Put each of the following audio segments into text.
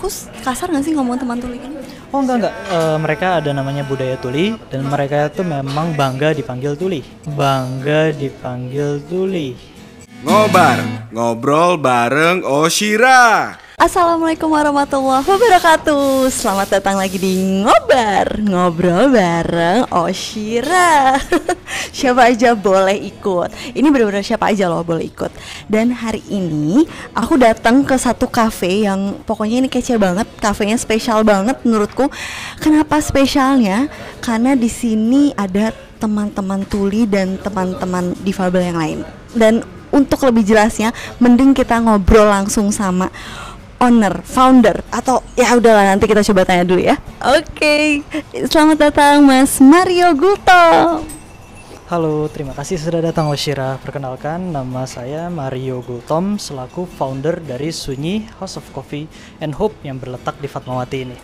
aku kasar nggak sih ngomong teman tuli ini? Oh enggak enggak, Eh, mereka ada namanya budaya tuli dan mereka itu memang bangga dipanggil tuli. Bangga dipanggil tuli. Ngobar, ngobrol bareng Oshira. Assalamualaikum warahmatullahi wabarakatuh. Selamat datang lagi di Ngobar. Ngobrol bareng Oshira. Siapa aja boleh ikut. Ini benar-benar siapa aja loh boleh ikut. Dan hari ini aku datang ke satu cafe yang pokoknya ini kece banget. Kafenya spesial banget menurutku. Kenapa spesialnya? Karena di sini ada teman-teman tuli dan teman-teman difabel yang lain. Dan untuk lebih jelasnya mending kita ngobrol langsung sama owner, founder atau ya udahlah nanti kita coba tanya dulu ya. Oke, selamat datang Mas Mario Gulto. Halo, terima kasih sudah datang Oshira. Perkenalkan, nama saya Mario Gultom selaku founder dari Sunyi House of Coffee and Hope yang berletak di Fatmawati ini.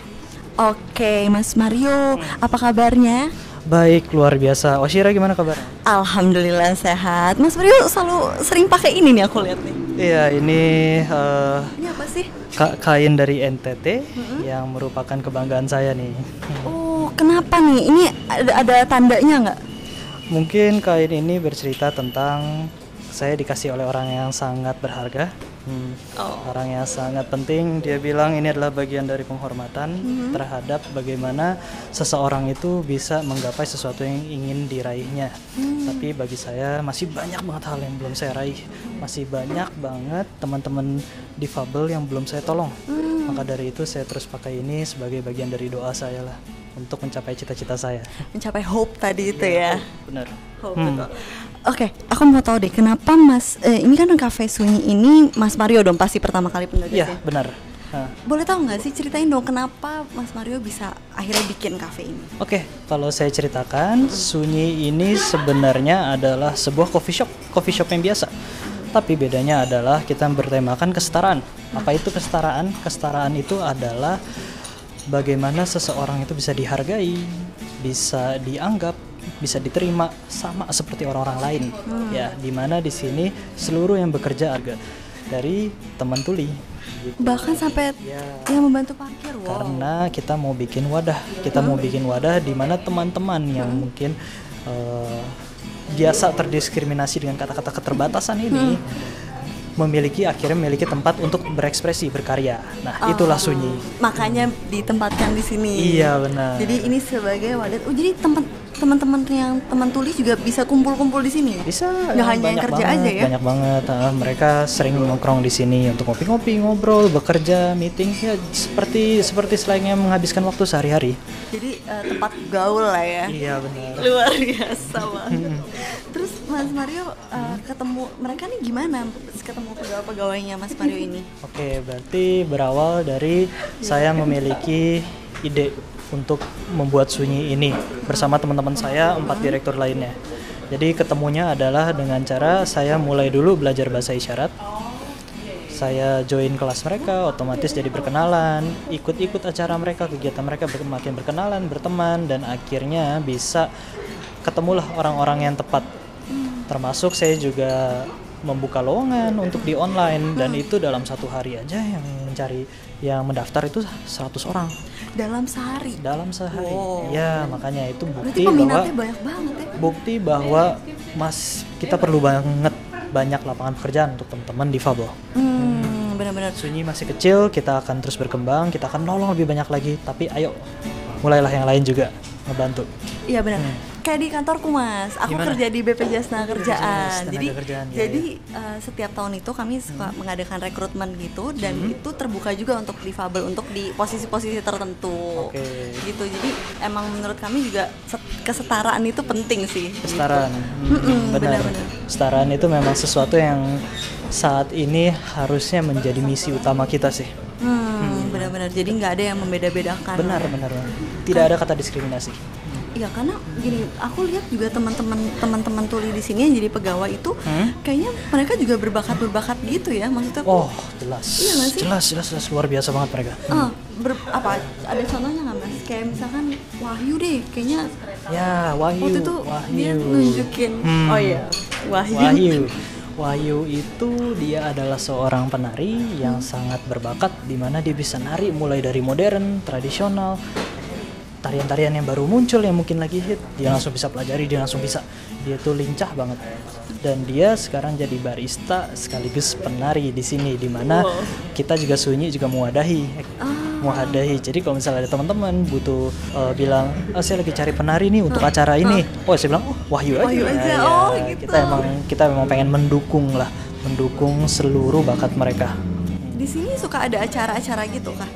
Oke, Mas Mario, apa kabarnya? Baik, luar biasa. Oshira gimana kabarnya? Alhamdulillah sehat. Mas Mario selalu sering pakai ini nih aku lihat nih. Iya, ini eh, Ini apa sih? Ka- kain dari NTT yang merupakan kebanggaan saya nih. Oh, kenapa nih? Ini ada, ada tandanya nggak? Mungkin kain ini bercerita tentang saya dikasih oleh orang yang sangat berharga, Hmm, Oh. orang yang sangat penting. Dia bilang ini adalah bagian dari penghormatan terhadap bagaimana seseorang itu bisa menggapai sesuatu yang ingin diraihnya. Tapi bagi saya masih banyak banget hal yang belum saya raih, masih banyak banget teman-teman difabel yang belum saya tolong. Maka dari itu saya terus pakai ini sebagai bagian dari doa saya lah untuk mencapai cita-cita saya. Mencapai hope tadi itu ya. Benar. Hope, Hmm. betul. Oke, aku mau tahu deh kenapa Mas eh, ini kan cafe Sunyi ini Mas Mario dong pasti pertama kali Iya, penggagasnya. benar. Nah, Boleh tahu nggak sih ceritain dong kenapa Mas Mario bisa akhirnya bikin cafe ini? Oke, kalau saya ceritakan, Sunyi ini sebenarnya adalah sebuah coffee shop, coffee shop yang biasa. Tapi bedanya adalah kita bertemakan kesetaraan. Apa itu kesetaraan? Kesetaraan itu adalah bagaimana seseorang itu bisa dihargai, bisa dianggap, bisa diterima sama seperti orang-orang lain. Ya, di mana di sini seluruh yang bekerja agak dari teman tuli. gitu. Bahkan sampai Ya. yang membantu parkir, wow. karena kita mau bikin wadah kita mau bikin wadah di mana teman-teman yang mungkin eh, biasa terdiskriminasi dengan kata-kata keterbatasan ini memiliki akhirnya memiliki tempat untuk berekspresi berkarya nah itulah sunyi Makanya ditempatkan di sini. iya benar Jadi ini sebagai wadah. Oh, jadi tempat teman-teman yang teman tulis juga bisa kumpul-kumpul di sini ya? bisa Nggak hanya yang banyak kerja banget, aja ya? banyak banget Ah, mereka sering nongkrong di sini untuk ngopi-ngopi ngobrol bekerja meeting ya seperti seperti selainnya menghabiskan waktu sehari-hari Jadi eh, tempat gaul lah ya. iya benar luar biasa banget. Terus Mas Mario uh, ketemu mereka nih gimana ketemu pegawai-pegawainya Mas Mario ini? Oke, berarti berawal dari saya memiliki ide untuk membuat sunyi ini bersama teman-teman saya empat direktur lainnya. Jadi ketemunya adalah dengan cara saya mulai dulu belajar bahasa isyarat. Saya join kelas mereka, otomatis jadi berkenalan, ikut-ikut acara mereka, kegiatan mereka makin berkenalan, berteman, dan akhirnya bisa ketemulah orang-orang yang tepat. Termasuk saya juga membuka lowongan untuk di online dan itu dalam satu hari aja yang mencari yang mendaftar itu 100 orang Dalam sehari. dalam sehari. Wow. Ya, makanya itu Berarti bukti bahwa banyak banget ya. bukti bahwa Mas kita perlu banget banyak lapangan pekerjaan untuk teman-teman difabel. Hmm, benar-benar. Sunyi masih kecil, kita akan terus berkembang, kita akan nolong lebih banyak lagi, tapi ayo mulailah yang lain juga ngebantu. Iya benar. Kayak di kantorku mas, aku Gimana? kerja di BPJS Tenaga Kerjaan. Jadi, Kerjaan, ya, jadi eh, setiap tahun itu kami suka mengadakan rekrutmen gitu dan itu terbuka juga untuk difabel untuk di posisi-posisi tertentu. Oke. Gitu. Jadi emang menurut kami juga set- kesetaraan itu penting sih. Kesetaraan, Mm-mm, Hmm, benar. Kesetaraan itu memang sesuatu yang saat ini harusnya menjadi misi utama kita sih. Hmm, benar-benar. Jadi nggak ada yang membeda-bedakan. Benar, benar. benar. Tidak ada kata diskriminasi. Iya karena gini, aku lihat juga teman-teman teman-teman tuli di sini yang jadi pegawai itu Hmm? kayaknya mereka juga berbakat berbakat gitu ya maksudnya. aku, Oh, jelas. Iya nggak sih? Jelas, jelas, jelas luar biasa banget mereka. Ah, ber- apa ada contohnya nggak mas? Kayak misalkan Wahyu deh, kayaknya Ya, Wahyu. waktu itu Wahyu. dia nunjukin. Hmm. Oh iya, Wahyu. Wahyu. Wahyu itu dia adalah seorang penari yang sangat berbakat di mana dia bisa nari mulai dari modern, tradisional, tarian-tarian yang baru muncul yang mungkin lagi hit, dia langsung bisa pelajari, dia langsung bisa. Dia tuh lincah banget. Dan dia sekarang jadi barista sekaligus penari di sini di mana kita juga sunyi juga mewadahi. Mewadahi. Jadi kalau misalnya ada teman-teman butuh eh, bilang, "Ah, saya lagi cari penari nih untuk acara ini." Oh, saya bilang, "Oh, Wahyu aja." Wahyu Ya, aja. ya, Oh, gitu. Kita emang kita memang pengen mendukung lah, mendukung seluruh bakat mereka. Di sini suka ada acara-acara gitu kah?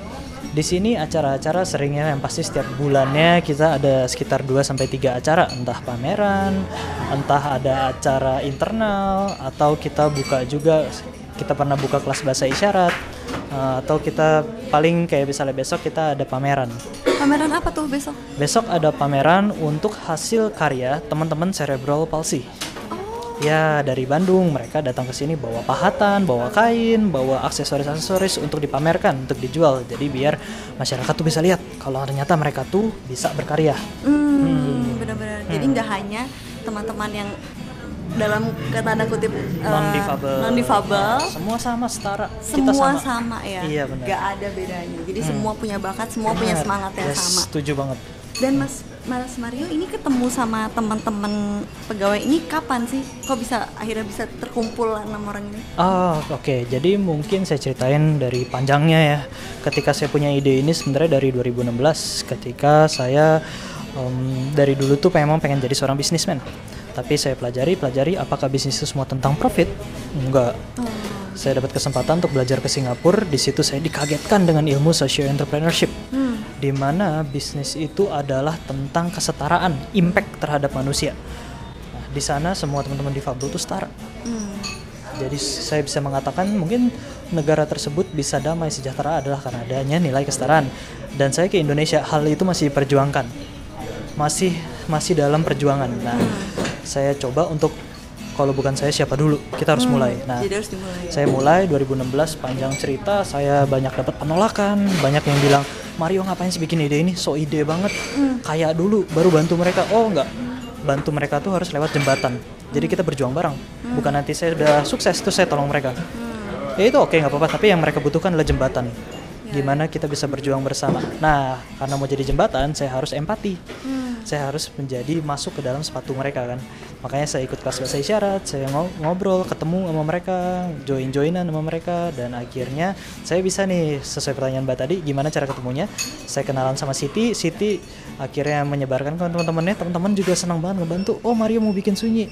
Di sini acara-acara seringnya yang pasti setiap bulannya kita ada sekitar 2 sampai 3 acara, entah pameran, entah ada acara internal atau kita buka juga kita pernah buka kelas bahasa isyarat eh, atau kita paling kayak misalnya besok kita ada pameran. Pameran apa tuh besok? Besok ada pameran untuk hasil karya teman-teman cerebral palsy. Ya dari Bandung mereka datang ke sini bawa pahatan, bawa kain, bawa aksesoris-aksesoris untuk dipamerkan, untuk dijual. Jadi biar masyarakat tuh bisa lihat kalau ternyata mereka tuh bisa berkarya. Hmm, benar-benar. Jadi nggak hanya teman-teman yang dalam kata tanda kutip non difabel. non difabel, Semua sama setara. Kita semua sama. sama. ya. Iya, benar. Nggak ada bedanya. Jadi semua punya bakat, semua punya Benar. semangat yang Yes, sama. Setuju banget. Dan Mas Mas Mario ini ketemu sama teman-teman pegawai ini kapan sih? Kok bisa akhirnya bisa terkumpul enam orang ini? Ah, oke. Jadi mungkin saya ceritain dari panjangnya ya. Ketika saya punya ide ini sebenarnya dari 2016 ketika saya em, dari dulu tuh memang pengen jadi seorang bisnismen. Tapi saya pelajari, pelajari apakah bisnis itu semua tentang profit? Enggak. Saya dapat kesempatan untuk belajar ke Singapura. Di situ saya dikagetkan dengan ilmu socio entrepreneurship. Di mana bisnis itu adalah tentang kesetaraan, impact terhadap manusia. Nah, di sana semua teman-teman difabel itu setara. Jadi saya bisa mengatakan mungkin negara tersebut bisa damai sejahtera adalah karena adanya nilai kesetaraan. Dan saya ke Indonesia hal itu masih diperjuangkan. Masih masih dalam perjuangan. Nah, saya coba untuk kalau bukan saya siapa dulu? Kita harus mulai. Nah, Jadi harus dimulai. saya mulai 2016 panjang cerita saya banyak dapat penolakan banyak yang bilang Mario ngapain sih bikin ide ini? So ide banget. Kayak dulu baru bantu mereka. Oh enggak. Bantu mereka tuh harus lewat jembatan. Jadi kita berjuang bareng. Bukan nanti saya udah sukses terus saya tolong mereka. Ya itu oke nggak apa-apa. Tapi yang mereka butuhkan adalah jembatan. Gimana kita bisa berjuang bersama. Nah karena mau jadi jembatan saya harus empati. Saya harus menjadi masuk ke dalam sepatu mereka kan makanya saya ikut kelas bahasa isyarat saya ngo- ngobrol ketemu sama mereka join joinan sama mereka dan akhirnya saya bisa nih sesuai pertanyaan mbak tadi gimana cara ketemunya? Saya kenalan sama Siti Siti akhirnya menyebarkan ke teman-temannya teman-teman juga senang banget ngebantu oh Mario mau bikin sunyi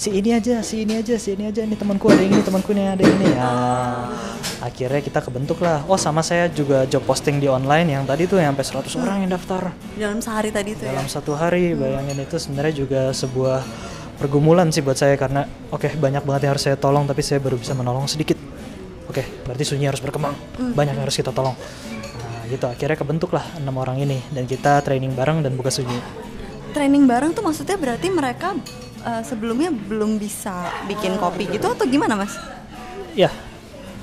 si ini aja si ini aja si ini aja. Ini temanku ada yang ini temanku ini ada yang ini. Ya akhirnya kita kebentuk lah. Oh sama saya juga job posting di online yang tadi tuh yang sampai 100 orang yang daftar. Dalam sehari tadi tuh ya. dalam satu hari bayangin itu sebenarnya juga sebuah pergumulan sih buat saya karena oke banyak banget yang harus saya tolong tapi saya baru bisa menolong sedikit. Oke berarti sunyi harus berkembang. Banyak yang harus kita tolong. Nah gitu. Akhirnya kebentuk lah enam orang ini. Dan kita training bareng dan buka sunyi. Training bareng tuh maksudnya berarti mereka eh, sebelumnya belum bisa bikin kopi gitu atau gimana mas? ya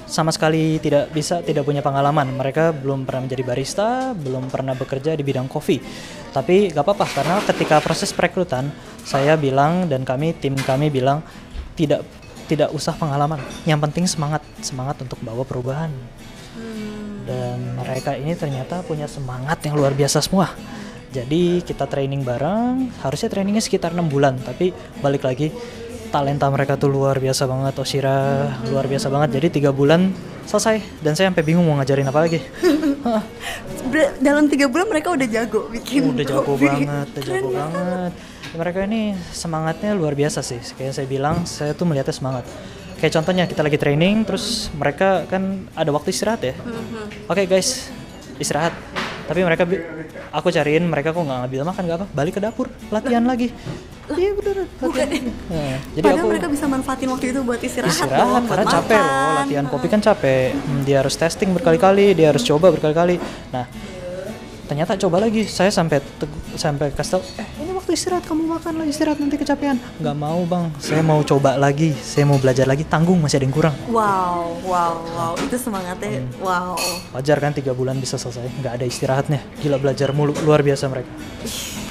sama sekali tidak bisa tidak punya pengalaman. Mereka belum pernah menjadi barista belum pernah bekerja di bidang kopi. Tapi gak apa-apa karena ketika proses perekrutan saya bilang dan kami tim kami bilang tidak tidak usah pengalaman. Yang penting semangat semangat untuk bawa perubahan. Dan mereka ini ternyata punya semangat yang luar biasa semua jadi kita training bareng. Harusnya trainingnya sekitar enam bulan tapi balik lagi talenta mereka tuh luar biasa banget Oshira luar biasa banget. Jadi tiga bulan selesai dan saya sampai bingung mau ngajarin apa lagi. Dalam tiga bulan mereka udah jago bikin udah jago kopi. banget udah jago banget. Mereka ini semangatnya luar biasa sih. Kayak saya bilang saya tuh melihatnya semangat. Kayak contohnya kita lagi training terus mereka kan ada waktu istirahat ya? Oke guys istirahat tapi mereka aku cariin mereka kok nggak ngambil makan nggak apa balik ke dapur latihan lagi. iya bener latihan. Nah, jadi Padahal aku mereka bisa manfaatin waktu itu buat istirahat, istirahat dong, buat karena capek loh makan. latihan kopi kan capek. Hmm, dia harus testing berkali-kali dia harus coba berkali-kali. Nah ternyata coba lagi. Saya sampai sampai kasih tau eh ini waktu istirahat kamu makan lah istirahat nanti kecapean nggak mau bang saya mau coba lagi saya mau belajar lagi tanggung masih ada yang kurang Wow, wow, wow, itu semangatnya, Hmm. wow. wajar kan tiga bulan bisa selesai nggak ada istirahatnya gila belajar mulu luar biasa mereka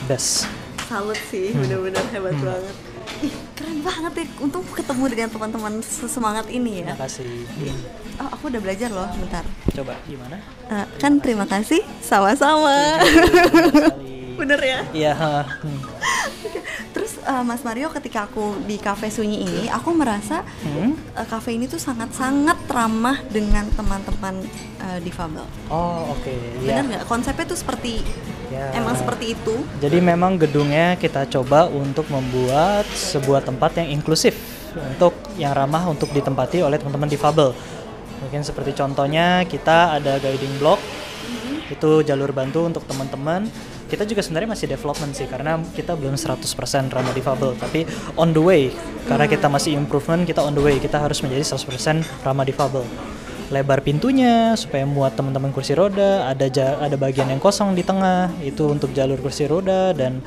best Salut sih, Hmm. bener-bener hebat banget. Ih, keren banget ya. Untung ketemu dengan teman-teman semangat ini ya. Terima kasih. Hmm, Oh, aku udah belajar loh, bentar. Coba gimana? Eh, kan terima kasih, sama-sama. Bener ya? Iya. Terus eh, Mas Mario ketika aku di cafe sunyi ini, aku merasa Hmm? eh, cafe ini tuh sangat-sangat ramah dengan teman-teman eh, difabel. Oh oke. Bener Iya. nggak? Konsepnya tuh seperti Ya. emang seperti itu. Jadi memang gedungnya kita coba untuk membuat sebuah tempat yang inklusif untuk yang ramah untuk ditempati oleh teman-teman difabel. Mungkin seperti contohnya kita ada guiding block, itu jalur bantu untuk teman-teman. Kita juga sebenarnya masih development sih karena kita belum 100% ramah difabel, tapi on the way. Karena kita masih improvement, kita on the way. Kita harus menjadi 100% ramah difabel. Lebar pintunya supaya muat teman-teman kursi roda, ada ja- ada bagian yang kosong di tengah itu untuk jalur kursi roda dan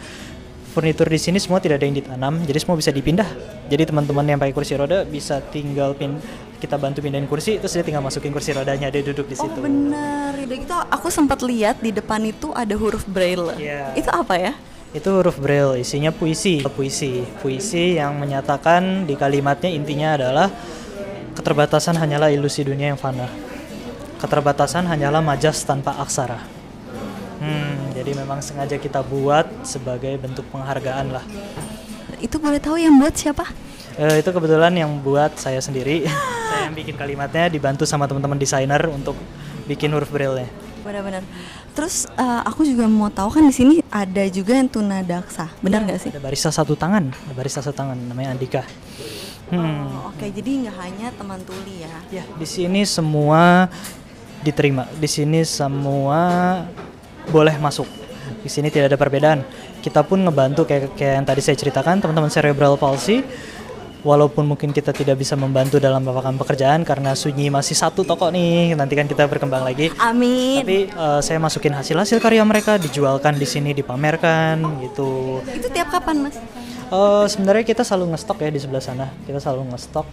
furnitur di sini semua tidak ada yang ditanam, jadi semua bisa dipindah. Jadi teman-teman yang pakai kursi roda bisa tinggal pin kita bantu pindahin kursi, terus dia tinggal masukin kursi rodanya, dia duduk di Oh situ. bener, udah gitu aku sempat lihat di depan itu ada huruf braille. Iya. Itu apa ya? Itu huruf braille, isinya puisi. Puisi, puisi yang menyatakan di kalimatnya intinya adalah keterbatasan hanyalah ilusi dunia yang fana. Keterbatasan hanyalah majas tanpa aksara. Hmm, jadi memang sengaja kita buat sebagai bentuk penghargaan lah. Itu boleh tahu yang buat siapa? Eh, itu kebetulan yang buat saya sendiri. yang bikin kalimatnya dibantu sama teman-teman desainer untuk bikin huruf braille-nya. Benar-benar. Terus eh, aku juga mau tahu kan di sini ada juga yang tunadaksa, benar nggak sih? Ada barista satu tangan, ada barista satu tangan namanya Andika. Hmm. Oh, Oke, jadi nggak hanya teman tuli ya. Ya, di sini semua diterima. Di sini semua boleh masuk. Di sini tidak ada perbedaan. Kita pun ngebantu kayak kayak yang tadi saya ceritakan teman-teman cerebral palsy. Walaupun mungkin kita tidak bisa membantu dalam melakukan pekerjaan karena Sunyi masih satu toko nih, nanti kan kita berkembang lagi. Amin. Tapi eh, saya masukin hasil-hasil karya mereka dijualkan di sini, dipamerkan gitu. Itu tiap kapan, Mas? Eh, sebenarnya kita selalu ngestok ya di sebelah sana. Kita selalu ngestok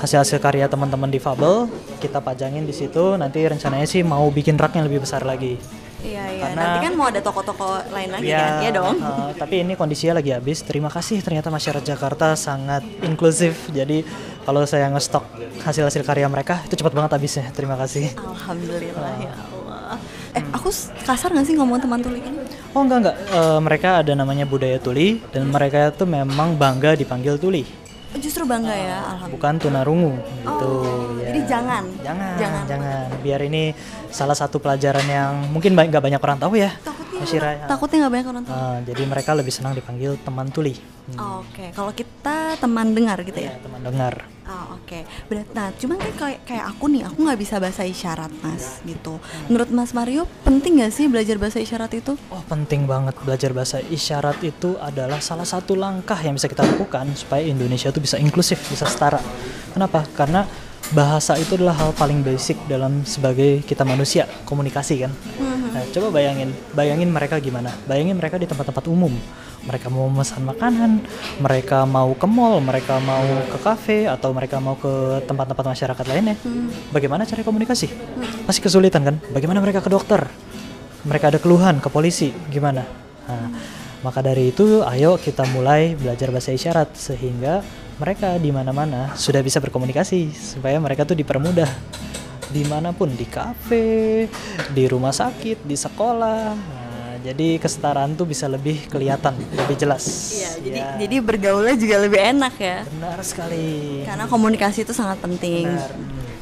hasil-hasil karya teman-teman difabel. Kita pajangin di situ. Nanti rencananya sih mau bikin rak yang lebih besar lagi. Iya, iya. Karena- Nanti kan mau ada toko-toko lain lagi kan? Iya dong. eh, tapi ini kondisinya lagi habis. Terima kasih. Ternyata masyarakat Jakarta sangat inklusif. Jadi kalau saya ngestok hasil-hasil karya mereka itu cepat banget habisnya. Terima kasih. Alhamdulillah ya Allah. Eh, aku kasar nggak sih ngomong teman tuli ini? Oh enggak enggak. Eh, mereka ada namanya budaya tuli dan mereka itu memang bangga dipanggil tuli. Oh, Justru bangga ya, alhamdulillah. bukan tunarungu gitu Oh, ya. Jangan. jangan Jangan. jangan biar ini salah satu pelajaran yang mungkin ba- nggak banyak orang tahu ya Takutnya, ya. takutnya nggak banyak orang tahu. Ah, jadi mereka lebih senang dipanggil teman tuli Hmm, Oke, kalau kita teman dengar gitu ya. ya, teman dengar Oh, oke. Berat. Nah, cuman kan kayak kayak aku nih, aku nggak bisa bahasa isyarat, Mas, gitu. Menurut Mas Mario, penting nggak sih belajar bahasa isyarat itu? oh penting banget belajar bahasa isyarat itu adalah salah satu langkah yang bisa kita lakukan supaya Indonesia itu bisa inklusif bisa setara kenapa karena bahasa itu adalah hal paling basic dalam sebagai kita manusia komunikasi kan Nah, coba bayangin, bayangin mereka gimana? Bayangin mereka di tempat-tempat umum. Mereka mau memesan makanan, mereka mau ke mall, mereka mau ke kafe, atau mereka mau ke tempat-tempat masyarakat lainnya. Bagaimana cara komunikasi? Pasti kesulitan kan? Bagaimana mereka ke dokter? Mereka ada keluhan ke polisi, gimana? Nah, maka dari itu, ayo kita mulai belajar bahasa isyarat sehingga mereka di mana-mana sudah bisa berkomunikasi supaya mereka tuh dipermudah di mana pun di kafe, di rumah sakit, di sekolah. Nah, jadi kesetaraan tuh bisa lebih kelihatan, lebih jelas. Iya, jadi Ya, jadi bergaulnya juga lebih enak ya. benar sekali. Karena komunikasi itu sangat penting. Benar.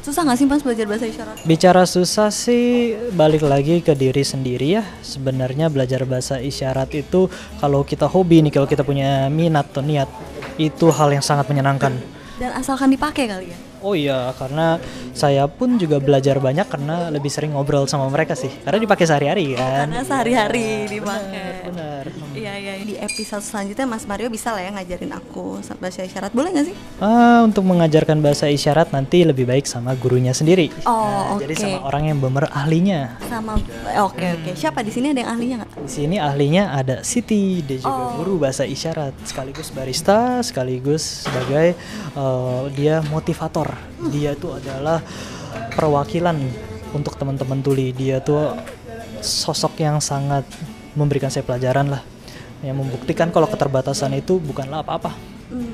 Susah nggak sih Mas belajar bahasa isyarat? Bicara susah sih balik lagi ke diri sendiri ya. Sebenarnya belajar bahasa isyarat itu kalau kita hobi nih, kalau kita punya minat atau niat, itu hal yang sangat menyenangkan. Dan asalkan dipakai kali ya. Oh iya, karena saya pun juga belajar banyak karena lebih sering ngobrol sama mereka sih. Karena dipakai sehari-hari kan. Karena sehari-hari dipakai. Benar. Iya iya di episode selanjutnya Mas Mario bisa lah ya ngajarin aku bahasa isyarat boleh nggak sih? Ah, untuk mengajarkan bahasa isyarat nanti lebih baik sama gurunya sendiri. Oh, Nah, Jadi oke. sama orang yang bener ahlinya. Sama eh, oke oke siapa di sini ada yang ahlinya nggak? Di sini ahlinya ada Siti, dia juga Oh. guru bahasa isyarat, sekaligus barista, sekaligus sebagai eh, dia motivator. Dia itu adalah perwakilan untuk teman-teman tuli. Dia tuh sosok yang sangat memberikan saya pelajaran lah, yang membuktikan kalau keterbatasan itu bukanlah apa-apa.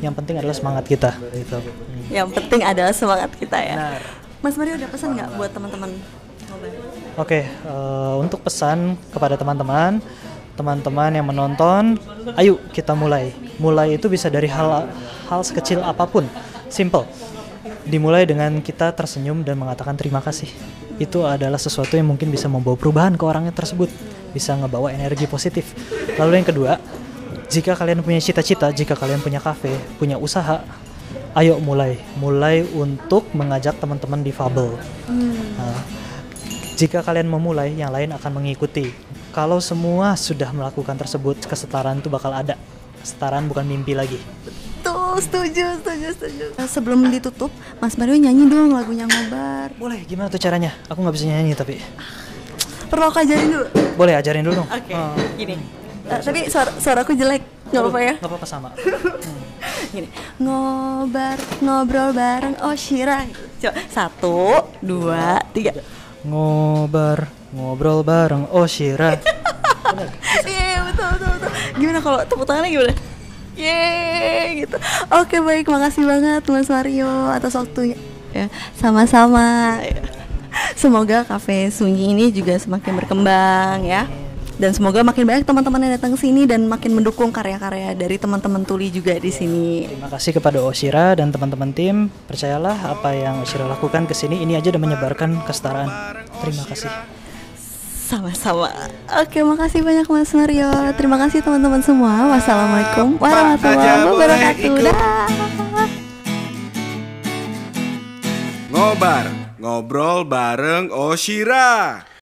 Yang penting adalah semangat kita gitu. Hmm. Yang penting adalah semangat kita ya. Benar. Mas Mario ada pesan nggak buat teman-teman? Oke, eh, untuk pesan kepada teman-teman, teman-teman yang menonton, ayo kita mulai. Mulai itu bisa dari hal hal sekecil apa pun, simple. Dimulai dengan kita tersenyum dan mengatakan terima kasih. Itu adalah sesuatu yang mungkin bisa membawa perubahan ke orangnya tersebut, bisa ngebawa energi positif. Lalu yang kedua, jika kalian punya cita-cita, jika kalian punya kafe, punya usaha, ayo mulai, mulai untuk mengajak teman-teman difabel. Nah, jika kalian memulai, yang lain akan mengikuti. Kalau semua sudah melakukan tersebut, kesetaraan itu bakal ada. Kesetaraan bukan mimpi lagi. Setuju, setuju, setuju. Eh, Sebelum ditutup, Mas Mario nyanyi dong lagunya ngobar. Boleh, gimana tuh caranya? Aku nggak bisa nyanyi tapi. Perlu aku ajarin dulu? Boleh ajarin dulu dong. Oke, Oh, gini. Eh, tapi suara suaraku jelek, nggak apa-apa ya? Nggak apa-apa sama. Gini, ngobar, ngobrol bareng Oshira. Coba satu, dua, tiga. Ngobar, ngobrol bareng Oshira. Iya, betul, betul, betul. Gimana kalau tepuk tangannya gimana? Yeay, gitu. Oke, baik. Makasih banget Mas Mario atas waktunya. Ya, sama-sama. Semoga kafe sunyi ini juga semakin berkembang ya. Dan semoga makin banyak teman-teman yang datang ke sini dan makin mendukung karya-karya dari teman-teman tuli juga di sini. Terima kasih kepada Oshira dan teman-teman tim. Percayalah apa yang Oshira lakukan ke sini ini aja udah menyebarkan kesetaraan. Terima kasih. Sama-sama. Oke, makasih banyak Mas Mario. Terima kasih teman-teman semua. Wassalamualaikum warahmatullahi wabarakatuh. Dah. Ngobar, ngobrol bareng Oshira.